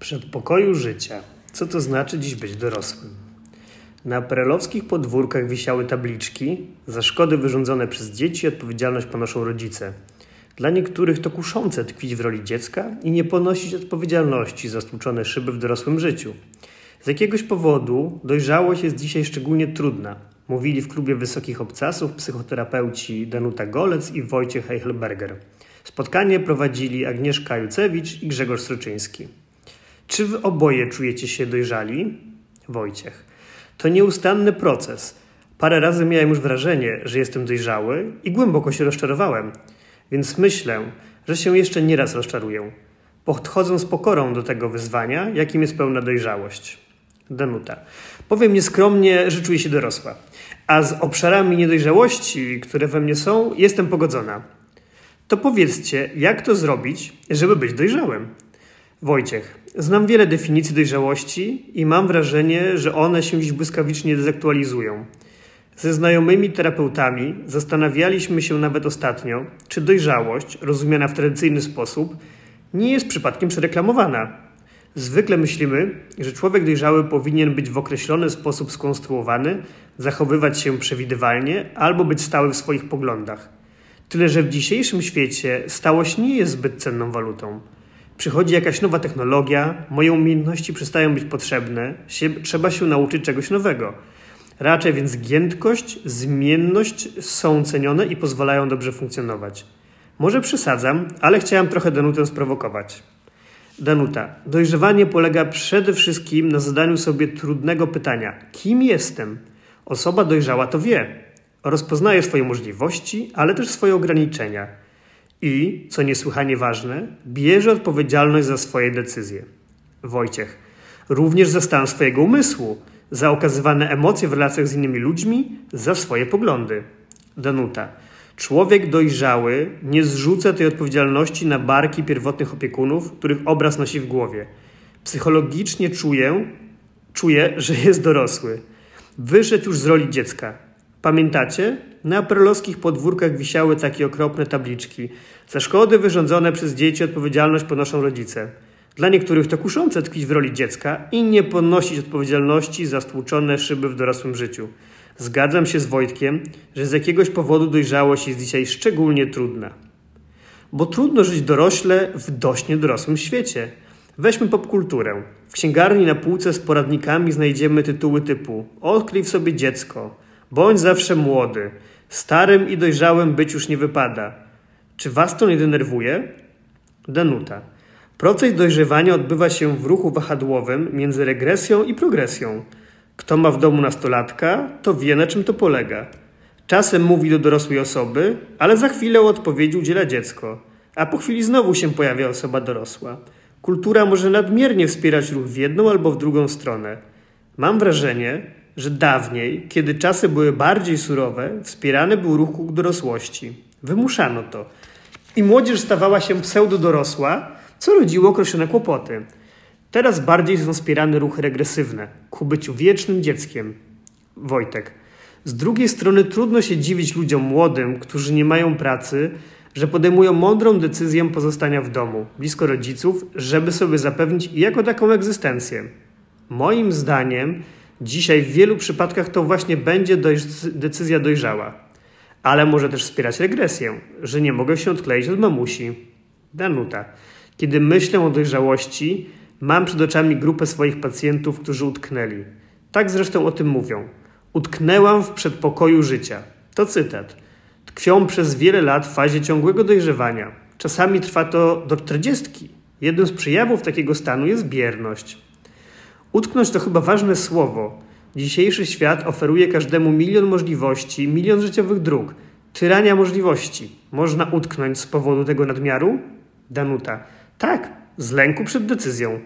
przedpokoju życia. Co to znaczy dziś być dorosłym? Na perelowskich podwórkach wisiały tabliczki. Za szkody wyrządzone przez dzieci odpowiedzialność ponoszą rodzice. Dla niektórych to kuszące tkwić w roli dziecka i nie ponosić odpowiedzialności za stłuczone szyby w dorosłym życiu. Z jakiegoś powodu dojrzałość jest dzisiaj szczególnie trudna. Mówili w klubie wysokich obcasów psychoterapeuci Danuta Golec i Wojciech Eichelberger. Spotkanie prowadzili Agnieszka Jucewicz i Grzegorz Sroczyński. Czy wy oboje czujecie się dojrzali? Wojciech. To nieustanny proces. Parę razy miałem już wrażenie, że jestem dojrzały i głęboko się rozczarowałem. Więc myślę, że się jeszcze nieraz rozczaruję. Podchodzę z pokorą do tego wyzwania, jakim jest pełna dojrzałość. Danuta. Powiem nieskromnie, że czuję się dorosła. A z obszarami niedojrzałości, które we mnie są, jestem pogodzona. To powiedzcie, jak to zrobić, żeby być dojrzałym? Wojciech. Znam wiele definicji dojrzałości i mam wrażenie, że one się dziś błyskawicznie dezaktualizują. Ze znajomymi terapeutami zastanawialiśmy się nawet ostatnio, czy dojrzałość, rozumiana w tradycyjny sposób, nie jest przypadkiem przereklamowana. Zwykle myślimy, że człowiek dojrzały powinien być w określony sposób skonstruowany, zachowywać się przewidywalnie albo być stały w swoich poglądach. Tyle, że w dzisiejszym świecie stałość nie jest zbyt cenną walutą. Przychodzi jakaś nowa technologia, moje umiejętności przestają być potrzebne, się, trzeba się nauczyć czegoś nowego. Raczej więc giętkość, zmienność są cenione i pozwalają dobrze funkcjonować. Może przesadzam, ale chciałam trochę Danutę sprowokować. Danuta, dojrzewanie polega przede wszystkim na zadaniu sobie trudnego pytania: kim jestem? Osoba dojrzała to wie. Rozpoznaje swoje możliwości, ale też swoje ograniczenia i, co niesłychanie ważne, bierze odpowiedzialność za swoje decyzje. Wojciech. Również za stan swojego umysłu, za okazywane emocje w relacjach z innymi ludźmi, za swoje poglądy. Danuta. Człowiek dojrzały nie zrzuca tej odpowiedzialności na barki pierwotnych opiekunów, których obraz nosi w głowie. Psychologicznie czuje, czuje, że jest dorosły. Wyszedł już z roli dziecka. Pamiętacie? Na prolowskich podwórkach wisiały takie okropne tabliczki. Za szkody wyrządzone przez dzieci odpowiedzialność ponoszą rodzice. Dla niektórych to kuszące tkwić w roli dziecka i nie ponosić odpowiedzialności za stłuczone szyby w dorosłym życiu. Zgadzam się z Wojtkiem, że z jakiegoś powodu dojrzałość jest dzisiaj szczególnie trudna. Bo trudno żyć dorośle w dość niedorosłym świecie. Weźmy popkulturę. W księgarni na półce z poradnikami znajdziemy tytuły typu Odkryj w sobie dziecko, Bądź zawsze młody. Starym i dojrzałym być już nie wypada. Czy was to nie denerwuje? Danuta. Proces dojrzewania odbywa się w ruchu wahadłowym między regresją i progresją. Kto ma w domu nastolatka, to wie na czym to polega. Czasem mówi do dorosłej osoby, ale za chwilę odpowiedzi udziela dziecko, a po chwili znowu się pojawia osoba dorosła. Kultura może nadmiernie wspierać ruch w jedną albo w drugą stronę. Mam wrażenie, że dawniej, kiedy czasy były bardziej surowe, wspierany był ruch ku dorosłości. Wymuszano to. I młodzież stawała się pseudodorosła, co rodziło określone kłopoty. Teraz bardziej są wspierane ruchy regresywne, ku byciu wiecznym dzieckiem. Wojtek. Z drugiej strony trudno się dziwić ludziom młodym, którzy nie mają pracy, że podejmują mądrą decyzję pozostania w domu, blisko rodziców, żeby sobie zapewnić jako taką egzystencję. Moim zdaniem Dzisiaj w wielu przypadkach to właśnie będzie decyzja dojrzała, ale może też wspierać regresję, że nie mogę się odkleić od mamusi. Danuta. Kiedy myślę o dojrzałości, mam przed oczami grupę swoich pacjentów, którzy utknęli. Tak zresztą o tym mówią. Utknęłam w przedpokoju życia. To cytat. Tkwią przez wiele lat w fazie ciągłego dojrzewania. Czasami trwa to do czterdziestki. Jednym z przejawów takiego stanu jest bierność. Utknąć to chyba ważne słowo. Dzisiejszy świat oferuje każdemu milion możliwości, milion życiowych dróg. Tyrania możliwości. Można utknąć z powodu tego nadmiaru? Danuta. Tak, z lęku przed decyzją.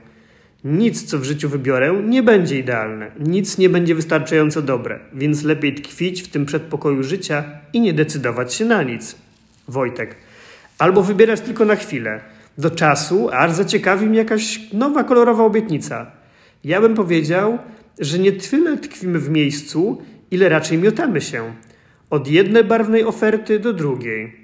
Nic, co w życiu wybiorę, nie będzie idealne. Nic nie będzie wystarczająco dobre, więc lepiej tkwić w tym przedpokoju życia i nie decydować się na nic. Wojtek. Albo wybierać tylko na chwilę, do czasu, aż zaciekawi mnie jakaś nowa kolorowa obietnica. Ja bym powiedział, że nie tyle tkwimy w miejscu, ile raczej miotamy się. Od jednej barwnej oferty do drugiej.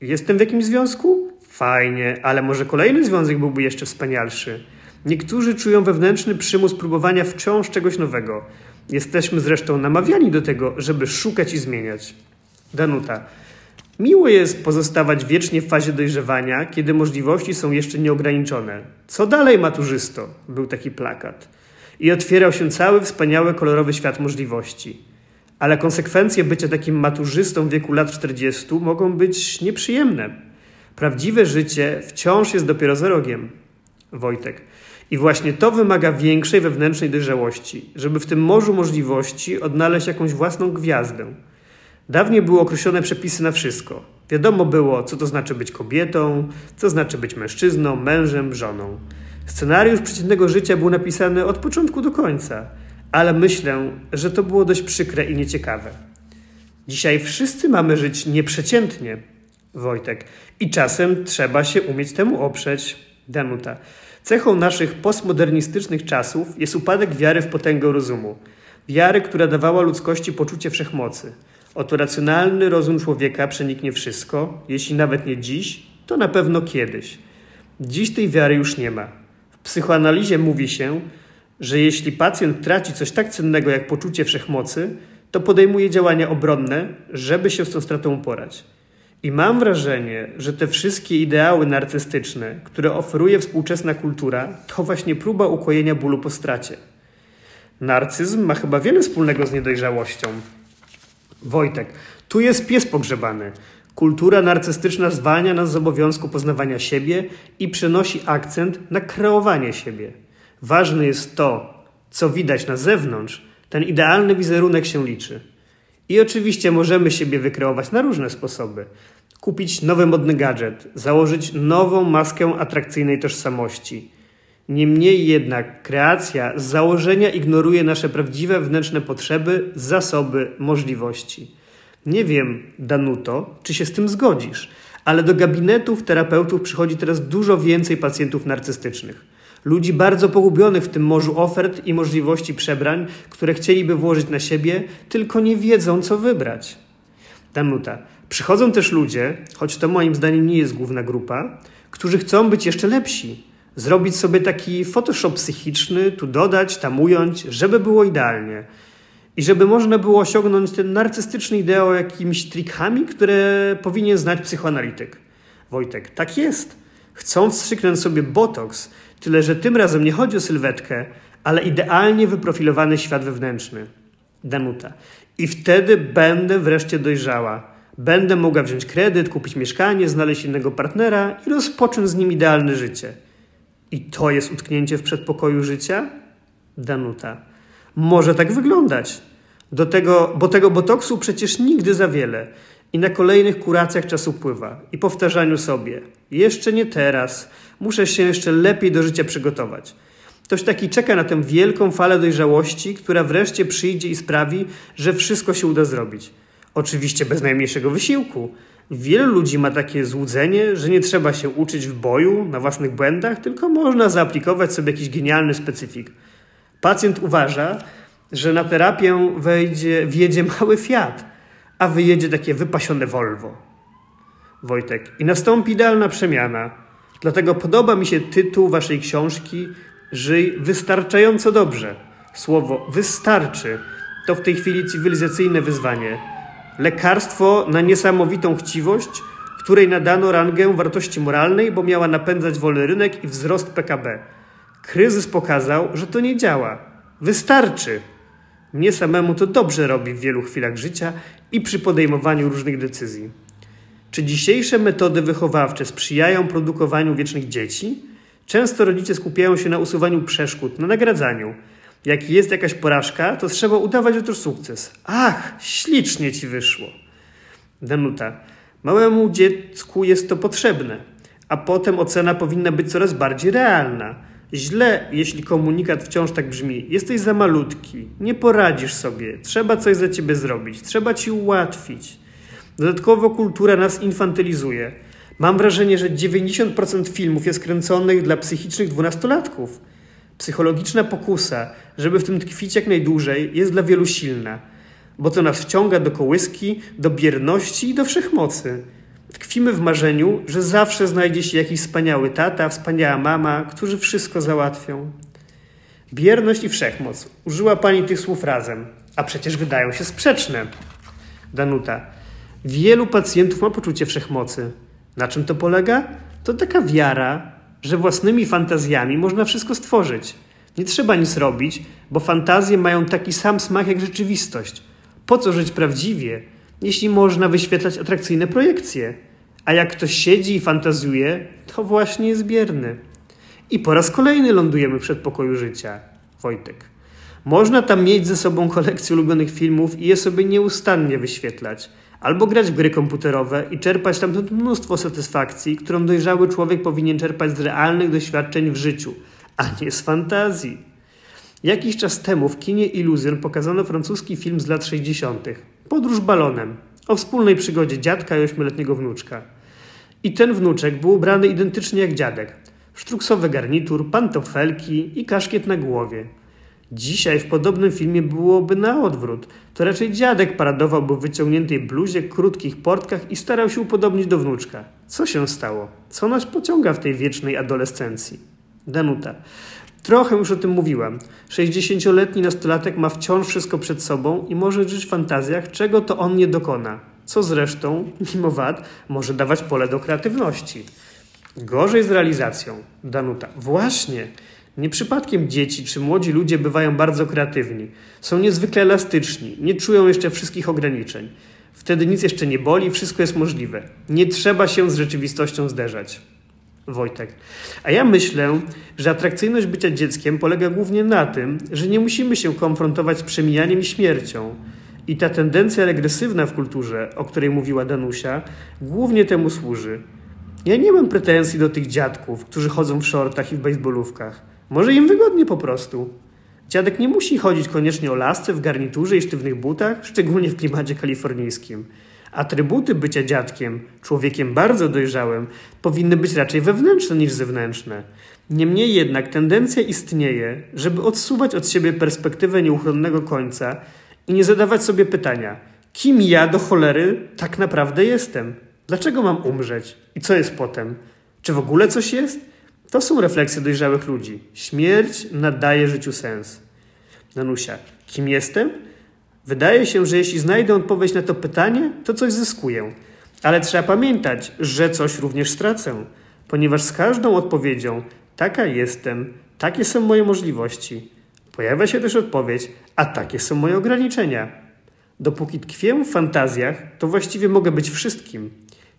Jestem w jakimś związku? Fajnie, ale może kolejny związek byłby jeszcze wspanialszy. Niektórzy czują wewnętrzny przymus próbowania wciąż czegoś nowego. Jesteśmy zresztą namawiani do tego, żeby szukać i zmieniać. Danuta. Miło jest pozostawać wiecznie w fazie dojrzewania, kiedy możliwości są jeszcze nieograniczone. Co dalej, maturzysto? Był taki plakat. I otwierał się cały wspaniały, kolorowy świat możliwości. Ale konsekwencje bycia takim maturzystą w wieku lat 40 mogą być nieprzyjemne. Prawdziwe życie wciąż jest dopiero za rogiem. Wojtek. I właśnie to wymaga większej wewnętrznej dojrzałości, żeby w tym morzu możliwości odnaleźć jakąś własną gwiazdę. Dawniej były określone przepisy na wszystko. Wiadomo było, co to znaczy być kobietą, co znaczy być mężczyzną, mężem, żoną. Scenariusz przeciętnego życia był napisany od początku do końca, ale myślę, że to było dość przykre i nieciekawe. Dzisiaj wszyscy mamy żyć nieprzeciętnie, Wojtek, i czasem trzeba się umieć temu oprzeć, Danuta. Cechą naszych postmodernistycznych czasów jest upadek wiary w potęgę rozumu. Wiary, która dawała ludzkości poczucie wszechmocy. Oto racjonalny rozum człowieka przeniknie wszystko, jeśli nawet nie dziś, to na pewno kiedyś. Dziś tej wiary już nie ma. W psychoanalizie mówi się, że jeśli pacjent traci coś tak cennego jak poczucie wszechmocy, to podejmuje działania obronne, żeby się z tą stratą uporać. I mam wrażenie, że te wszystkie ideały narcystyczne, które oferuje współczesna kultura, to właśnie próba ukojenia bólu po stracie. Narcyzm ma chyba wiele wspólnego z niedojrzałością. Wojtek, tu jest pies pogrzebany. Kultura narcystyczna zwalnia nas z obowiązku poznawania siebie i przenosi akcent na kreowanie siebie. Ważne jest to, co widać na zewnątrz, ten idealny wizerunek się liczy. I oczywiście możemy siebie wykreować na różne sposoby. Kupić nowy modny gadżet, założyć nową maskę atrakcyjnej tożsamości. Niemniej jednak kreacja z założenia ignoruje nasze prawdziwe wewnętrzne potrzeby, zasoby, możliwości. Nie wiem, Danuto, czy się z tym zgodzisz, ale do gabinetów terapeutów przychodzi teraz dużo więcej pacjentów narcystycznych. Ludzi bardzo pogubionych w tym morzu ofert i możliwości przebrań, które chcieliby włożyć na siebie, tylko nie wiedzą, co wybrać. Danuta. Przychodzą też ludzie, choć to moim zdaniem nie jest główna grupa, którzy chcą być jeszcze lepsi. Zrobić sobie taki Photoshop psychiczny, tu dodać, tam ująć, żeby było idealnie. I żeby można było osiągnąć ten narcystyczny ideał jakimiś trikami, które powinien znać psychoanalityk. Wojtek, tak jest. Chcą wstrzyknąć sobie botoks, tyle że tym razem nie chodzi o sylwetkę, ale idealnie wyprofilowany świat wewnętrzny. Danuta. I wtedy będę wreszcie dojrzała. Będę mogła wziąć kredyt, kupić mieszkanie, znaleźć innego partnera i rozpocząć z nim idealne życie. I to jest utknięcie w przedpokoju życia? Danuta. Może tak wyglądać. Do tego, bo tego botoksu przecież nigdy za wiele. I na kolejnych kuracjach czas upływa. I powtarzaniu sobie. Jeszcze nie teraz. Muszę się jeszcze lepiej do życia przygotować. Ktoś taki czeka na tę wielką falę dojrzałości, która wreszcie przyjdzie i sprawi, że wszystko się uda zrobić. Oczywiście bez najmniejszego wysiłku. Wielu ludzi ma takie złudzenie, że nie trzeba się uczyć w boju na własnych błędach, tylko można zaaplikować sobie jakiś genialny specyfik. Pacjent uważa, że na terapię wejdzie, wjedzie mały Fiat, a wyjedzie takie wypasione Volvo. Wojtek. I nastąpi idealna przemiana. Dlatego podoba mi się tytuł waszej książki Żyj wystarczająco dobrze. Słowo wystarczy to w tej chwili cywilizacyjne wyzwanie. Lekarstwo na niesamowitą chciwość, której nadano rangę wartości moralnej, bo miała napędzać wolny rynek i wzrost PKB. Kryzys pokazał, że to nie działa. Wystarczy. Mnie samemu to dobrze robi w wielu chwilach życia i przy podejmowaniu różnych decyzji. Czy dzisiejsze metody wychowawcze sprzyjają produkowaniu wiecznych dzieci? Często rodzice skupiają się na usuwaniu przeszkód, na nagradzaniu. Jak jest jakaś porażka, to trzeba udawać, że to sukces. Ach, ślicznie ci wyszło. Danuta. Małemu dziecku jest to potrzebne, a potem ocena powinna być coraz bardziej realna. Źle, jeśli komunikat wciąż tak brzmi. Jesteś za malutki, nie poradzisz sobie, trzeba coś za ciebie zrobić, trzeba ci ułatwić. Dodatkowo kultura nas infantylizuje. Mam wrażenie, że 90% filmów jest kręconych dla psychicznych dwunastolatków. Psychologiczna pokusa, żeby w tym tkwić jak najdłużej, jest dla wielu silna, bo to nas wciąga do kołyski, do bierności i do wszechmocy. Tkwimy w marzeniu, że zawsze znajdzie się jakiś wspaniały tata, wspaniała mama, którzy wszystko załatwią. Bierność i wszechmoc. Użyła pani tych słów razem, a przecież wydają się sprzeczne. Danuta. Wielu pacjentów ma poczucie wszechmocy. Na czym to polega? To taka wiara, że własnymi fantazjami można wszystko stworzyć. Nie trzeba nic robić, bo fantazje mają taki sam smak jak rzeczywistość. Po co żyć prawdziwie, jeśli można wyświetlać atrakcyjne projekcje? A jak ktoś siedzi i fantazuje, to właśnie jest bierny. I po raz kolejny lądujemy w przedpokoju życia. Wojtek. Można tam mieć ze sobą kolekcję ulubionych filmów i je sobie nieustannie wyświetlać. Albo grać w gry komputerowe i czerpać tam mnóstwo satysfakcji, którą dojrzały człowiek powinien czerpać z realnych doświadczeń w życiu, a nie z fantazji. Jakiś czas temu w kinie Illusion pokazano francuski film z lat 60. Podróż balonem o wspólnej przygodzie dziadka i ośmioletniego wnuczka. I ten wnuczek był ubrany identycznie jak dziadek. Sztruksowy garnitur, pantofelki i kaszkiet na głowie. Dzisiaj w podobnym filmie byłoby na odwrót. To raczej dziadek paradowałby w wyciągniętej bluzie, krótkich portkach i starał się upodobnić do wnuczka. Co się stało? Co nas pociąga w tej wiecznej adolescencji? Danuta. Trochę już o tym mówiłam. 60-letni nastolatek ma wciąż wszystko przed sobą i może żyć w fantazjach, czego to on nie dokona. Co zresztą, mimo wad, może dawać pole do kreatywności. Gorzej z realizacją. Danuta. Właśnie. Nie przypadkiem dzieci czy młodzi ludzie bywają bardzo kreatywni. Są niezwykle elastyczni, nie czują jeszcze wszystkich ograniczeń. Wtedy nic jeszcze nie boli, wszystko jest możliwe. Nie trzeba się z rzeczywistością zderzać. Wojtek. A ja myślę, że atrakcyjność bycia dzieckiem polega głównie na tym, że nie musimy się konfrontować z przemijaniem i śmiercią. I ta tendencja regresywna w kulturze, o której mówiła Danusia, głównie temu służy. Ja nie mam pretensji do tych dziadków, którzy chodzą w shortach i w baseballówkach. Może im wygodnie po prostu. Dziadek nie musi chodzić koniecznie o lasce, w garniturze i sztywnych butach, szczególnie w klimacie kalifornijskim. Atrybuty bycia dziadkiem, człowiekiem bardzo dojrzałym, powinny być raczej wewnętrzne niż zewnętrzne. Niemniej jednak tendencja istnieje, żeby odsuwać od siebie perspektywę nieuchronnego końca i nie zadawać sobie pytania, kim ja do cholery tak naprawdę jestem? Dlaczego mam umrzeć? I co jest potem? Czy w ogóle coś jest? To są refleksje dojrzałych ludzi. Śmierć nadaje życiu sens. Danusia, kim jestem? Wydaje się, że jeśli znajdę odpowiedź na to pytanie, to coś zyskuję. Ale trzeba pamiętać, że coś również stracę, ponieważ z każdą odpowiedzią taka jestem, takie są moje możliwości. Pojawia się też odpowiedź, a takie są moje ograniczenia. Dopóki tkwię w fantazjach, to właściwie mogę być wszystkim.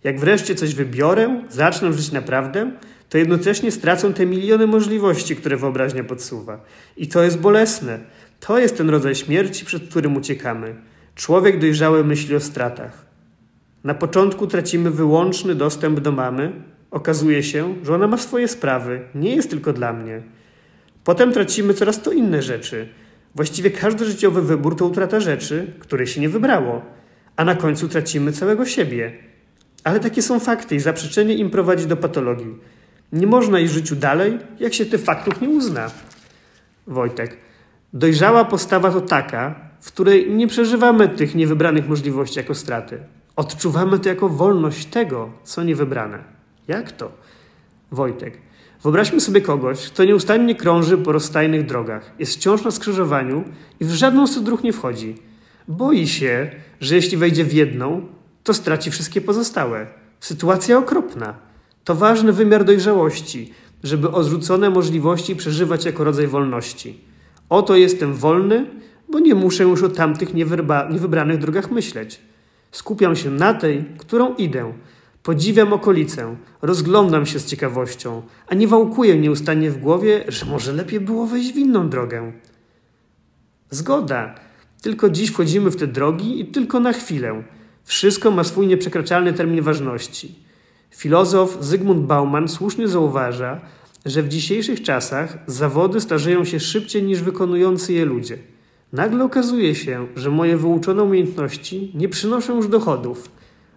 Jak wreszcie coś wybiorę, zacznę żyć naprawdę, to jednocześnie stracą te miliony możliwości, które wyobraźnia podsuwa. I to jest bolesne. To jest ten rodzaj śmierci, przed którym uciekamy. Człowiek dojrzały myśli o stratach. Na początku tracimy wyłączny dostęp do mamy. Okazuje się, że ona ma swoje sprawy, nie jest tylko dla mnie. Potem tracimy coraz to inne rzeczy. Właściwie każdy życiowy wybór to utrata rzeczy, które się nie wybrało. A na końcu tracimy całego siebie. Ale takie są fakty i zaprzeczenie im prowadzi do patologii. Nie można iść w życiu dalej, jak się tych faktów nie uzna. Wojtek. Dojrzała postawa to taka, w której nie przeżywamy tych niewybranych możliwości jako straty. Odczuwamy to jako wolność tego, co niewybrane. Jak to? Wojtek. Wyobraźmy sobie kogoś, kto nieustannie krąży po rozstajnych drogach, jest wciąż na skrzyżowaniu i w żadną z dróg nie wchodzi. Boi się, że jeśli wejdzie w jedną, to straci wszystkie pozostałe. Sytuacja okropna. To ważny wymiar dojrzałości, żeby odrzucone możliwości przeżywać jako rodzaj wolności. Oto jestem wolny, bo nie muszę już o tamtych niewybranych drogach myśleć. Skupiam się na tej, którą idę. Podziwiam okolicę, rozglądam się z ciekawością, a nie wałkuję nieustannie w głowie, że może lepiej było wejść w inną drogę. Zgoda. Tylko dziś wchodzimy w te drogi i tylko na chwilę. Wszystko ma swój nieprzekraczalny termin ważności. Filozof Zygmunt Bauman słusznie zauważa, że w dzisiejszych czasach zawody starzeją się szybciej niż wykonujący je ludzie. Nagle okazuje się, że moje wyuczone umiejętności nie przynoszą już dochodów.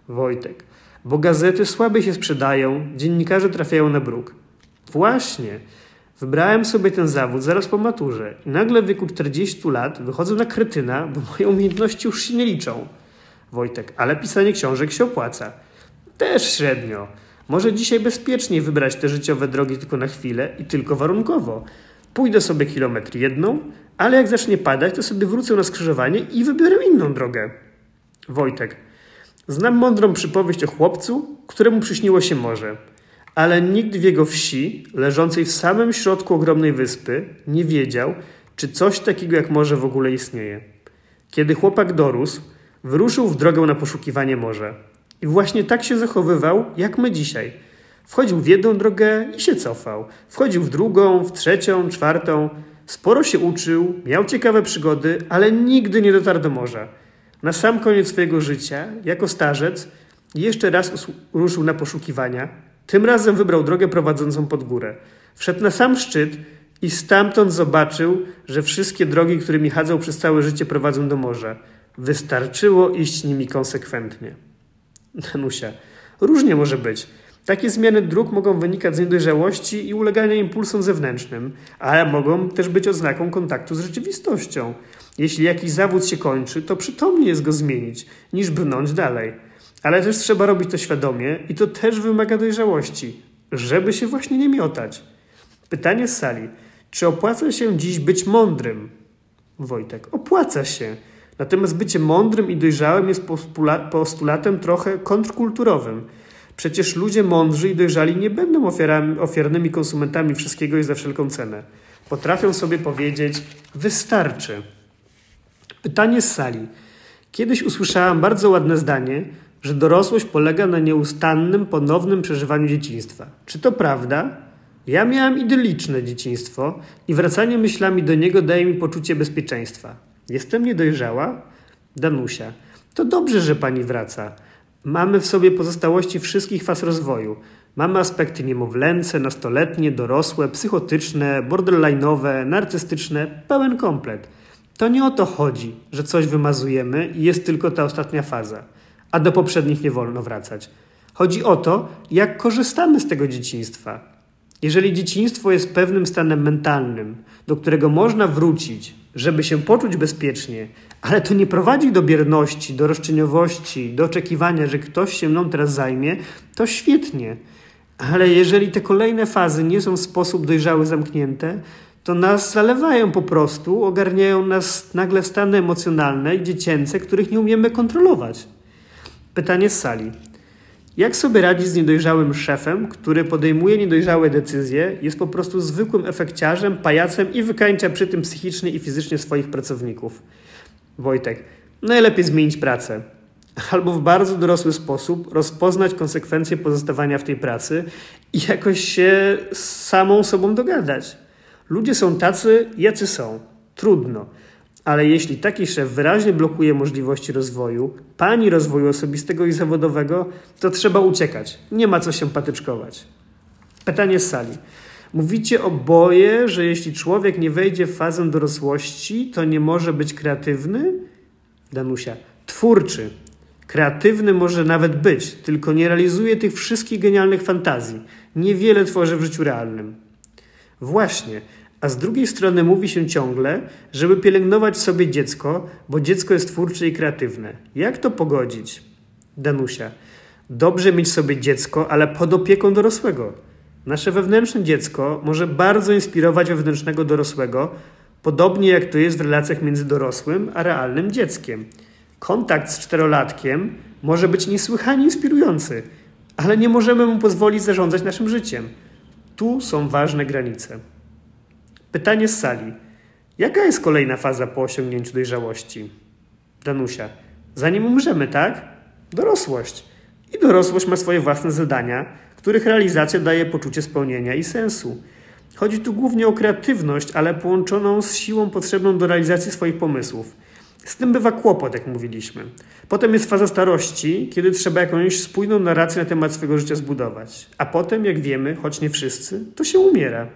Wojtek, bo gazety słabiej się sprzedają, dziennikarze trafiają na bruk. Właśnie. Wybrałem sobie ten zawód zaraz po maturze i nagle w wieku 40 lat wychodzę na kretyna, bo moje umiejętności już się nie liczą. Wojtek, ale pisanie książek się opłaca. Też średnio. Może dzisiaj bezpieczniej wybrać te życiowe drogi tylko na chwilę i tylko warunkowo. Pójdę sobie kilometr jedną, ale jak zacznie padać, to sobie wrócę na skrzyżowanie i wybiorę inną drogę. Wojtek. Znam mądrą przypowieść o chłopcu, któremu przyśniło się morze, ale nikt w jego wsi, leżącej w samym środku ogromnej wyspy, nie wiedział, czy coś takiego jak morze w ogóle istnieje. Kiedy chłopak dorósł, wyruszył w drogę na poszukiwanie morza. I właśnie tak się zachowywał, jak my dzisiaj. Wchodził w jedną drogę i się cofał. Wchodził w drugą, w trzecią, czwartą. Sporo się uczył, miał ciekawe przygody, ale nigdy nie dotarł do morza. Na sam koniec swojego życia, jako starzec, jeszcze raz ruszył na poszukiwania. Tym razem wybrał drogę prowadzącą pod górę. Wszedł na sam szczyt i stamtąd zobaczył, że wszystkie drogi, którymi chadzał przez całe życie, prowadzą do morza. Wystarczyło iść nimi konsekwentnie. Danusia. Różnie może być. Takie zmiany dróg mogą wynikać z niedojrzałości i ulegania impulsom zewnętrznym, ale mogą też być oznaką kontaktu z rzeczywistością. Jeśli jakiś zawód się kończy, to przytomnie jest go zmienić, niż brnąć dalej. Ale też trzeba robić to świadomie i to też wymaga dojrzałości, żeby się właśnie nie miotać. Pytanie z sali. Czy opłaca się dziś być mądrym? Wojtek. Opłaca się. Natomiast bycie mądrym i dojrzałym jest postulatem trochę kontrkulturowym. Przecież ludzie mądrzy i dojrzali nie będą ofiarami, ofiarnymi konsumentami wszystkiego i za wszelką cenę. Potrafią sobie powiedzieć: wystarczy. Pytanie z sali. Kiedyś usłyszałam bardzo ładne zdanie, że dorosłość polega na nieustannym, ponownym przeżywaniu dzieciństwa. Czy to prawda? Ja miałam idyliczne dzieciństwo i wracanie myślami do niego daje mi poczucie bezpieczeństwa. Jestem niedojrzała? Danusia. To dobrze, że pani wraca. Mamy w sobie pozostałości wszystkich faz rozwoju. Mamy aspekty niemowlęce, nastoletnie, dorosłe, psychotyczne, borderline'owe, narcystyczne, pełen komplet. To nie o to chodzi, że coś wymazujemy i jest tylko ta ostatnia faza, a do poprzednich nie wolno wracać. Chodzi o to, jak korzystamy z tego dzieciństwa. Jeżeli dzieciństwo jest pewnym stanem mentalnym, do którego można wrócić, żeby się poczuć bezpiecznie, ale to nie prowadzi do bierności, do roszczeniowości, do oczekiwania, że ktoś się mną teraz zajmie, to świetnie. Ale jeżeli te kolejne fazy nie są w sposób dojrzały zamknięte, to nas zalewają po prostu, ogarniają nas nagle stany emocjonalne i dziecięce, których nie umiemy kontrolować. Pytanie z sali. Jak sobie radzić z niedojrzałym szefem, który podejmuje niedojrzałe decyzje, jest po prostu zwykłym efekciarzem, pajacem i wykańcza przy tym psychicznie i fizycznie swoich pracowników? Wojtek. Najlepiej zmienić pracę. Albo w bardzo dorosły sposób rozpoznać konsekwencje pozostawania w tej pracy i jakoś się z samą sobą dogadać. Ludzie są tacy, jacy są. Trudno. Ale jeśli taki szef wyraźnie blokuje możliwości rozwoju, pani rozwoju osobistego i zawodowego, to trzeba uciekać. Nie ma co się patyczkować. Pytanie z sali. Mówicie oboje, że jeśli człowiek nie wejdzie w fazę dorosłości, to nie może być kreatywny? Danusia. Twórczy. Kreatywny może nawet być, tylko nie realizuje tych wszystkich genialnych fantazji. Niewiele tworzy w życiu realnym. Właśnie, a z drugiej strony mówi się ciągle, żeby pielęgnować sobie dziecko, bo dziecko jest twórcze i kreatywne. Jak to pogodzić? Danusia. Dobrze mieć sobie dziecko, ale pod opieką dorosłego. Nasze wewnętrzne dziecko może bardzo inspirować wewnętrznego dorosłego, podobnie jak to jest w relacjach między dorosłym a realnym dzieckiem. Kontakt z czterolatkiem może być niesłychanie inspirujący, ale nie możemy mu pozwolić zarządzać naszym życiem. Tu są ważne granice. Pytanie z sali. Jaka jest kolejna faza po osiągnięciu dojrzałości? Danusia. Zanim umrzemy, tak? Dorosłość. I dorosłość ma swoje własne zadania, których realizacja daje poczucie spełnienia i sensu. Chodzi tu głównie o kreatywność, ale połączoną z siłą potrzebną do realizacji swoich pomysłów. Z tym bywa kłopot, jak mówiliśmy. Potem jest faza starości, kiedy trzeba jakąś spójną narrację na temat swojego życia zbudować. A potem, jak wiemy, choć nie wszyscy, to się umiera.